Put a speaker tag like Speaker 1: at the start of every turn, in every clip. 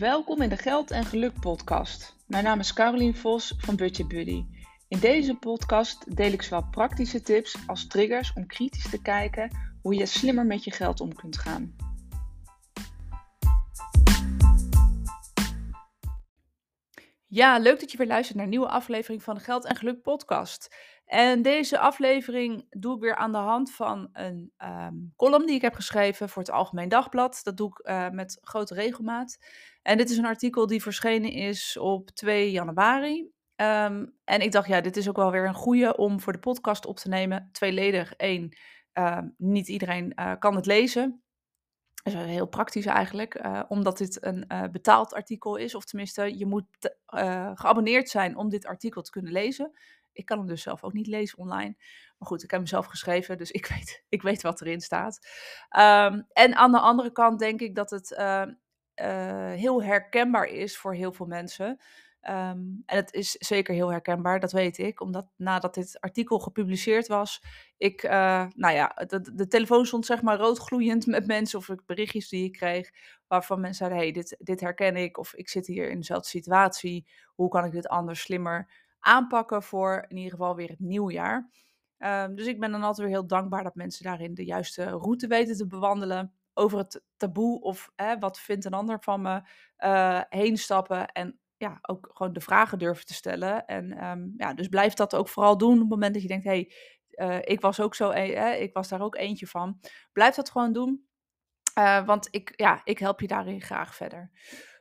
Speaker 1: Welkom in de Geld en Geluk podcast. Mijn naam is Carolien Vos van Budget Buddy. In deze podcast deel ik zowel praktische tips als triggers om kritisch te kijken hoe je slimmer met je geld om kunt gaan. Ja, leuk dat je weer luistert naar een nieuwe aflevering van de Geld en Geluk podcast. En deze aflevering doe ik weer aan de hand van een ehm, column die ik heb geschreven voor het Algemeen Dagblad. Dat doe ik uh, met grote regelmaat. En dit is een artikel die verschenen is op 2 januari. Ehm, en ik dacht, ja, dit is ook wel weer een goede om voor de podcast op te nemen. Tweeledig. Eén, uh, niet iedereen uh, kan het lezen. Dat is heel praktisch eigenlijk, uh, omdat dit een betaald artikel is. Of tenminste, je moet geabonneerd zijn om dit artikel te kunnen lezen. Ik kan hem dus zelf ook niet lezen online. Maar goed, ik heb hem zelf geschreven, dus ik weet, ik weet wat erin staat. Um, en aan de andere kant denk ik dat het heel herkenbaar is voor heel veel mensen. Um, en het is zeker heel herkenbaar, dat weet ik, omdat nadat dit artikel gepubliceerd was, ik, uh, nou ja, de, telefoon stond zeg maar roodgloeiend met mensen of berichtjes die ik kreeg, waarvan mensen zeiden, hey, dit, dit herken ik, of ik zit hier in dezelfde situatie, hoe kan ik dit anders, slimmer aanpakken voor in ieder geval weer het nieuwjaar. Um, dus ik ben dan altijd weer heel dankbaar dat mensen daarin de juiste route weten te bewandelen over het taboe of hè, wat vindt een ander van me uh, heen stappen en ja, ook gewoon de vragen durven te stellen. En um, ja, dus blijf dat ook vooral doen op het moment dat je denkt, hey, uh, ik was ook zo, uh, ik was daar ook eentje van. Blijf dat gewoon doen, uh, want ik, ja, ik help je daarin graag verder.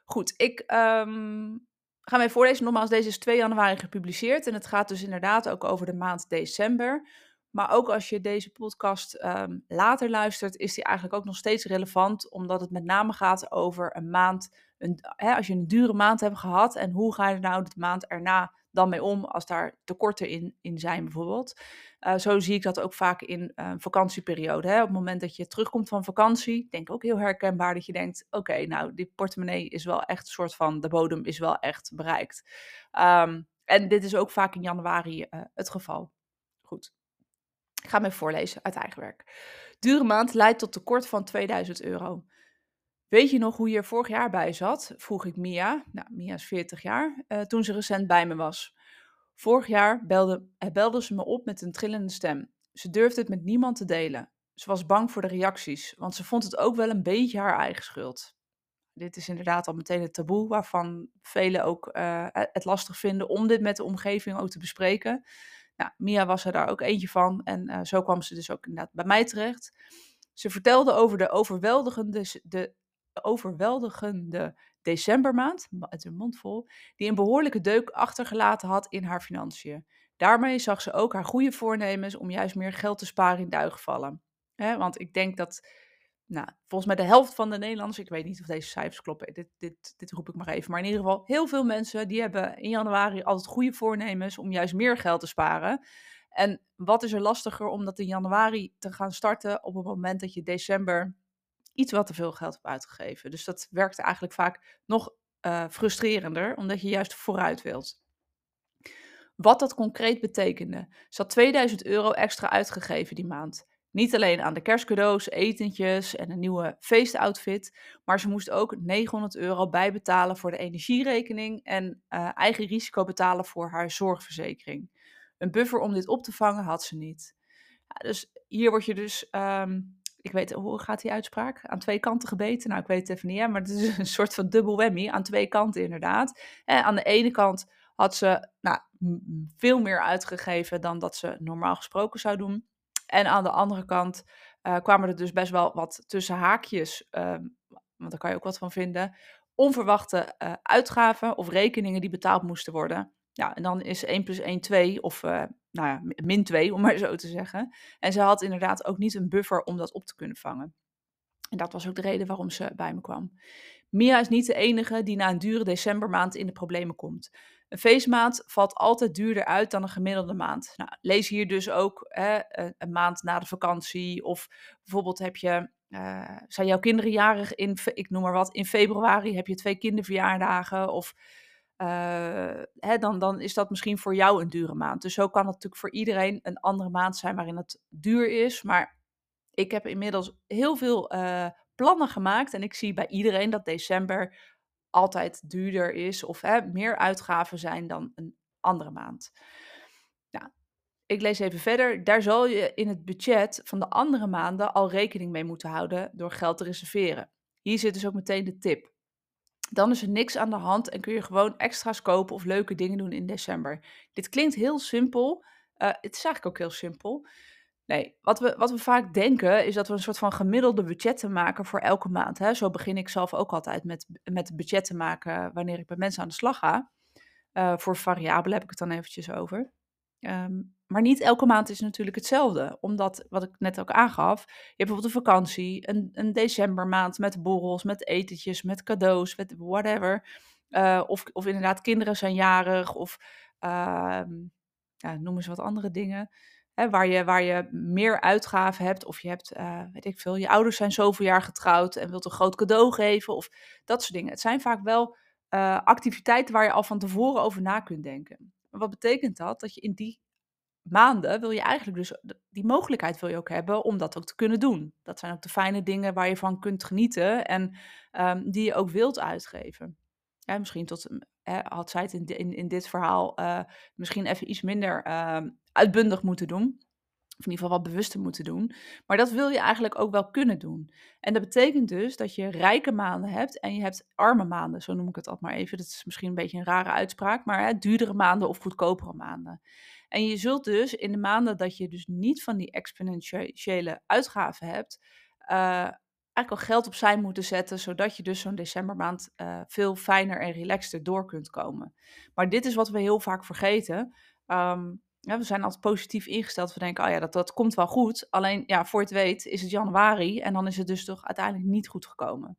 Speaker 1: Goed, ik um, ga mij voorlezen. Nogmaals, deze is 2 januari gepubliceerd en het gaat dus inderdaad ook over de maand december. Maar ook als je deze podcast um, later luistert, is die eigenlijk ook nog steeds relevant, omdat het met name gaat over een maand, een, hè, als je een dure maand hebt gehad en hoe ga je er nou de maand erna dan mee om als daar tekorten in, in zijn bijvoorbeeld. Uh, zo zie ik dat ook vaak in uh, vakantieperiode. Hè. Op het moment dat je terugkomt van vakantie, denk ik ook heel herkenbaar dat je denkt, oké, nou die portemonnee is wel echt een soort van, de bodem is wel echt bereikt. Um, en dit is ook vaak in januari uh, het geval. Goed. Ik ga even voorlezen uit eigen werk. Dure maand leidt tot tekort van 2000 euro. Weet je nog hoe je er vorig jaar bij zat? Vroeg ik Mia, nou, Mia is 40 jaar, uh, toen ze recent bij me was. Vorig jaar belde, belde ze me op met een trillende stem. Ze durfde het met niemand te delen. Ze was bang voor de reacties, want ze vond het ook wel een beetje haar eigen schuld. Dit is inderdaad al meteen het taboe waarvan velen ook uh, het lastig vinden om dit met de omgeving ook te bespreken. Mia was er daar ook eentje van en uh, zo kwam ze dus ook inderdaad bij mij terecht. Ze vertelde over de overweldigende, de overweldigende decembermaand, met een mond vol, die een behoorlijke deuk achtergelaten had in haar financiën. Daarmee zag ze ook haar goede voornemens om juist meer geld te sparen in duigen vallen. Want ik denk dat nou, volgens mij de helft van de Nederlanders, ik weet niet of deze cijfers kloppen, dit, dit, dit roep ik maar even, maar in ieder geval heel veel mensen die hebben in januari altijd goede voornemens om juist meer geld te sparen. En wat is er lastiger om dat in januari te gaan starten op het moment dat je december iets wat te veel geld hebt uitgegeven. Dus dat werkt eigenlijk vaak nog uh, frustrerender, omdat je juist vooruit wilt. Wat dat concreet betekende. Ze had 2000 euro extra uitgegeven die maand. Niet alleen aan de kerstcadeaus, etentjes en een nieuwe feestoutfit, maar ze moest ook 900 euro bijbetalen voor de energierekening en uh, eigen risico betalen voor haar zorgverzekering. Een buffer om dit op te vangen had ze niet. Ja, dus hier word je dus, um, ik weet, hoe gaat die uitspraak? Aan twee kanten gebeten? Nou, ik weet het even niet, hè, maar het is een soort van dubbel whammy, aan twee kanten inderdaad. Aan de ene kant had ze nou, veel meer uitgegeven dan dat ze normaal gesproken zou doen. En aan de andere kant uh, kwamen er dus best wel wat tussen haakjes, uh, want daar kan je ook wat van vinden, onverwachte uh, uitgaven of rekeningen die betaald moesten worden. Ja, en dan is 1 plus 1 2 of uh, nou ja, min 2 om maar zo te zeggen. En ze had inderdaad ook niet een buffer om dat op te kunnen vangen. En dat was ook de reden waarom ze bij me kwam. Mia is niet de enige die na een dure decembermaand in de problemen komt. Een feestmaand valt altijd duurder uit dan een gemiddelde maand. Nou, lees hier dus ook hè, een maand na de vakantie. Of bijvoorbeeld heb je, uh, zijn jouw kinderen jarig in, ik noem maar wat, in februari heb je twee kinderverjaardagen. Of uh, hè, dan, dan is dat misschien voor jou een dure maand. Dus zo kan het natuurlijk voor iedereen een andere maand zijn waarin het duur is. Maar ik heb inmiddels heel veel uh, plannen gemaakt. En ik zie bij iedereen dat december altijd duurder is of hè, meer uitgaven zijn dan een andere maand. Nou, ik lees even verder. Daar zal je in het budget van de andere maanden al rekening mee moeten houden door geld te reserveren. Hier zit dus ook meteen de tip. Dan is er niks aan de hand en kun je gewoon extra's kopen of leuke dingen doen in december. Dit klinkt heel simpel. Uh, het is eigenlijk ook heel simpel. Nee, wat we, wat we vaak denken is dat we een soort van gemiddelde budgetten maken voor elke maand. Hè? Zo begin ik zelf ook altijd met, met budgetten maken wanneer ik met mensen aan de slag ga. Uh, voor variabelen heb ik het dan eventjes over. Um, maar niet elke maand is natuurlijk hetzelfde. Omdat, wat ik net ook aangaf, je hebt bijvoorbeeld een vakantie, een, een decembermaand met borrels, met etentjes, met cadeaus, met whatever. Uh, of, of inderdaad, kinderen zijn jarig, of uh, ja, noem eens wat andere dingen. Waar, je, waar je meer uitgaven hebt, of je hebt, uh, weet ik veel, je ouders zijn zoveel jaar getrouwd en wilt een groot cadeau geven, of dat soort dingen. Het zijn vaak wel uh, activiteiten waar je al van tevoren over na kunt denken. Wat betekent dat? Dat je in die maanden wil je eigenlijk dus die mogelijkheid wil je ook hebben om dat ook te kunnen doen. Dat zijn ook de fijne dingen waar je van kunt genieten en um, die je ook wilt uitgeven. Ja, misschien tot, had zij het in, in, in dit verhaal uh, misschien even iets minder uh, uitbundig moeten doen. Of in ieder geval wat bewuster moeten doen. Maar dat wil je eigenlijk ook wel kunnen doen. En dat betekent dus dat je rijke maanden hebt en je hebt arme maanden. Zo noem ik het altijd maar even. Dat is misschien een beetje een rare uitspraak. Maar hè, duurdere maanden of goedkopere maanden. En je zult dus in de maanden dat je dus niet van die exponentiële uitgaven hebt, uh, al geld opzij moeten zetten, zodat je dus zo'n decembermaand uh, veel fijner en relaxter door kunt komen. Maar dit is wat we heel vaak vergeten. Ja, we zijn altijd positief ingesteld. We denken, oh ja, dat, dat komt wel goed. Alleen, ja, voor het weet is het januari en dan is het dus toch uiteindelijk niet goed gekomen.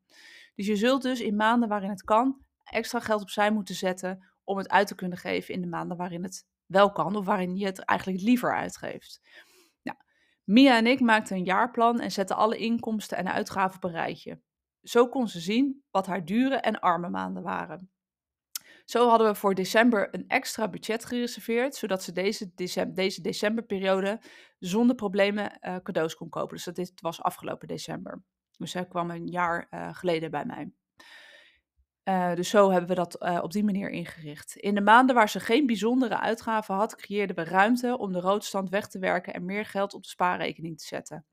Speaker 1: Dus je zult dus in maanden waarin het kan, extra geld opzij moeten zetten om het uit te kunnen geven in de maanden waarin het wel kan of waarin je het eigenlijk liever uitgeeft. Mia en ik maakten een jaarplan en zetten alle inkomsten en uitgaven op een rijtje. Zo kon ze zien wat haar dure en arme maanden waren. Zo hadden we voor december een extra budget gereserveerd, zodat ze deze, deze decemberperiode zonder problemen uh, cadeaus kon kopen. Dus dat was afgelopen december. Dus zij kwam een jaar uh, geleden bij mij. Uh, dus zo hebben we dat uh, op die manier ingericht. In de maanden waar ze geen bijzondere uitgaven had, creëerden we ruimte om de roodstand weg te werken en meer geld op de spaarrekening te zetten.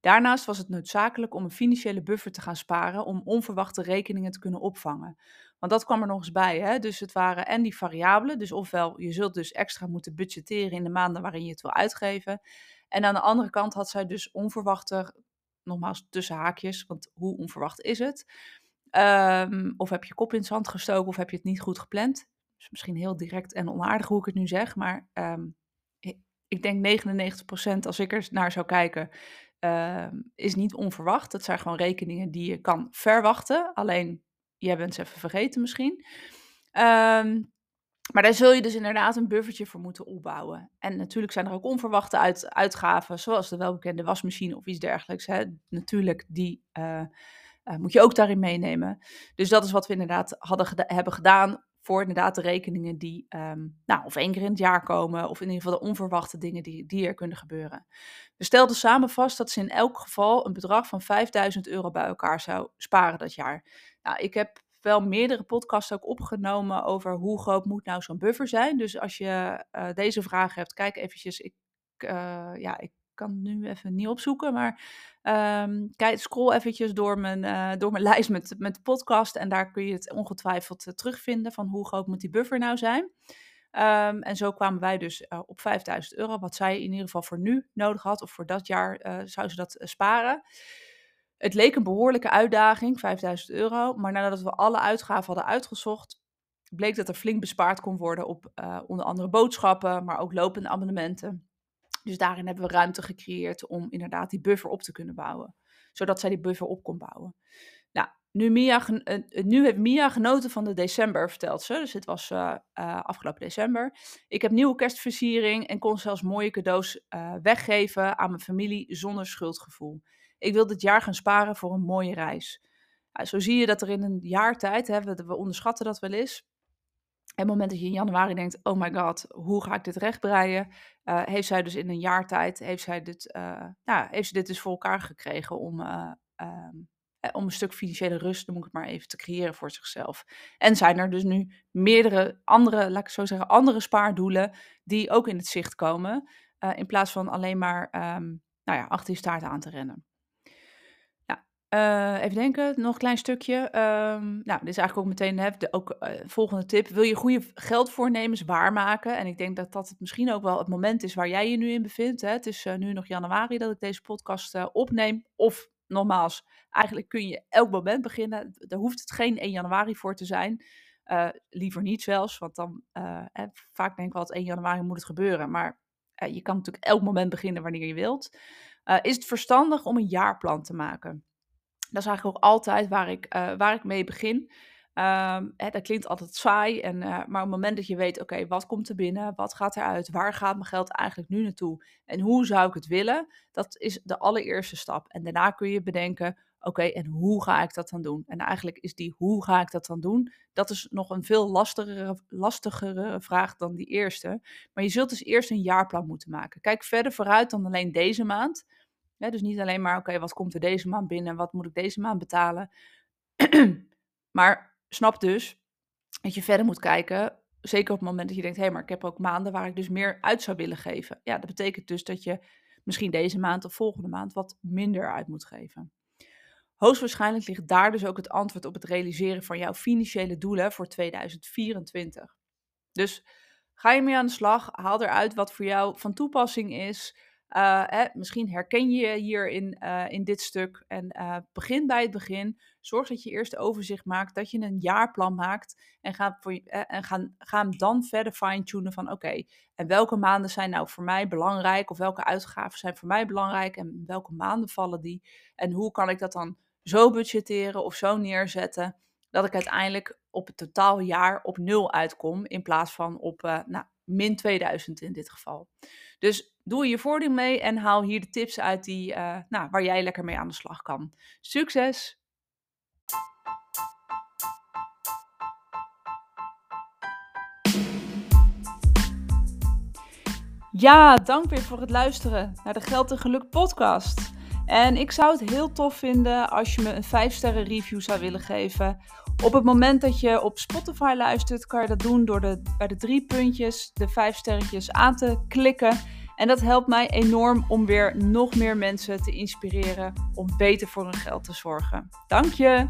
Speaker 1: Daarnaast was het noodzakelijk om een financiële buffer te gaan sparen om onverwachte rekeningen te kunnen opvangen. Want dat kwam er nog eens bij. Hè? Dus het waren en die variabelen. Dus ofwel, je zult dus extra moeten budgetteren in de maanden waarin je het wil uitgeven. En aan de andere kant had zij dus onverwachte, nogmaals tussen haakjes, want hoe onverwacht is het? Um, of heb je kop in het zand gestoken of heb je het niet goed gepland? Dus misschien heel direct en onaardig hoe ik het nu zeg, maar um, ik denk 99% als ik er naar zou kijken, uh, is niet onverwacht. Dat zijn gewoon rekeningen die je kan verwachten. Alleen, jij bent ze even vergeten misschien. Maar daar zul je dus inderdaad een buffertje voor moeten opbouwen. En natuurlijk zijn er ook onverwachte uit, uitgaven, zoals de welbekende wasmachine of iets dergelijks. Hè. Natuurlijk, die uh, uh, moet je ook daarin meenemen. Dus dat is wat we inderdaad hadden hebben gedaan voor inderdaad de rekeningen die um, nou, of één keer in het jaar komen, of in ieder geval de onverwachte dingen die, die er kunnen gebeuren. We stelden samen vast dat ze in elk geval een bedrag van 5000 euro bij elkaar zou sparen dat jaar. Nou, ik heb wel meerdere podcasts ook opgenomen over hoe groot moet nou zo'n buffer zijn. Dus als je uh, deze vraag hebt, kijk eventjes. Ik, uh, ja, ik kan nu even niet opzoeken, maar um, kijk, scroll eventjes door mijn, uh, door mijn lijst met, met de podcast en daar kun je het ongetwijfeld uh, terugvinden van hoe groot moet die buffer nou zijn. Um, en zo kwamen wij dus uh, op 5000 euro, wat zij in ieder geval voor nu nodig had, of voor dat jaar zou ze dat sparen. Het leek een behoorlijke uitdaging, 5000 euro, maar nadat we alle uitgaven hadden uitgezocht, bleek dat er flink bespaard kon worden op onder andere boodschappen, maar ook lopende abonnementen. Dus daarin hebben we ruimte gecreëerd om inderdaad die buffer op te kunnen bouwen. Zodat zij die buffer op kon bouwen. Nou, nu, Mia, uh, nu heeft Mia genoten van de december, vertelt ze. Dus het was uh, uh, afgelopen december. Ik heb nieuwe kerstversiering en kon zelfs mooie cadeaus weggeven aan mijn familie zonder schuldgevoel. Ik wil dit jaar gaan sparen voor een mooie reis. zo zie je dat er in een jaar tijd, hè, we, we onderschatten dat wel eens, het moment dat je in januari denkt, oh my god, hoe ga ik dit rechtbreien? Uh, heeft zij dus in een jaar tijd, heeft zij dit, nou, heeft ze dit dus voor elkaar gekregen om uh, om een stuk financiële rust, moet ik het maar even, te creëren voor zichzelf. En zijn er dus nu meerdere andere, laat ik zo zeggen, andere spaardoelen die ook in het zicht komen, in plaats van alleen maar um, nou ja, achter je staart aan te rennen. Uh, even denken, nog een klein stukje. Um, nou, dit is eigenlijk ook meteen de ook, uh, volgende tip. Wil je goede geldvoornemens waarmaken? En ik denk dat dat het misschien ook wel het moment is waar jij je nu in bevindt. Hè? Het is uh, nu nog januari dat ik deze podcast opneem. Of nogmaals, eigenlijk kun je elk moment beginnen. Daar hoeft het geen 1 januari voor te zijn. liever niet zelfs, want dan hè, vaak denk ik wel dat 1 januari moet het gebeuren. Maar je kan natuurlijk elk moment beginnen wanneer je wilt. is het verstandig om een jaarplan te maken? Dat is eigenlijk ook altijd waar ik, uh, waar ik mee begin. Ehm, hè, dat klinkt altijd saai, en, uh, maar op het moment dat je weet, oké, wat komt er binnen, wat gaat eruit, waar gaat mijn geld eigenlijk nu naartoe en hoe zou ik het willen, dat is de allereerste stap. En daarna kun je bedenken, oké, en hoe ga ik dat dan doen? En eigenlijk is die hoe ga ik dat dan doen, dat is nog een veel lastigere, lastigere vraag dan die eerste. Maar je zult dus eerst een jaarplan moeten maken. Kijk verder vooruit dan alleen deze maand dus niet alleen maar, oké, wat komt er deze maand binnen, wat moet ik deze maand betalen. maar snap dus dat je verder moet kijken, zeker op het moment dat je denkt, hé, hey, maar ik heb ook maanden waar ik dus meer uit zou willen geven. Ja, dat betekent dus dat je misschien deze maand of volgende maand wat minder uit moet geven. Hoogstwaarschijnlijk ligt daar dus ook het antwoord op het realiseren van jouw financiële doelen voor 2024. Dus ga je mee aan de slag, haal eruit wat voor jou van toepassing is. Hè, misschien herken je je hier in, uh, in dit stuk. En uh, begin bij het begin. Zorg dat je eerst overzicht maakt, dat je een jaarplan maakt. En ga, voor, en ga, ga hem dan verder fine-tunen van oké, en welke maanden zijn nou voor mij belangrijk? Of welke uitgaven zijn voor mij belangrijk? En welke maanden vallen die? En hoe kan ik dat dan zo budgetteren of zo neerzetten dat ik uiteindelijk op het totaaljaar op nul uitkom in plaats van op nou, min 2000 in dit geval. Dus doe je voordeel mee en haal hier de tips uit die, uh, nou, waar jij lekker mee aan de slag kan. Succes! Ja, dank weer voor het luisteren naar de Geld en Geluk podcast. En ik zou het heel tof vinden als je me een 5 sterren review zou willen geven. Op het moment dat je op Spotify luistert, kan je dat doen door de, bij de drie puntjes de 5 sterretjes aan te klikken. En dat helpt mij enorm om weer nog meer mensen te inspireren om beter voor hun geld te zorgen. Dank je!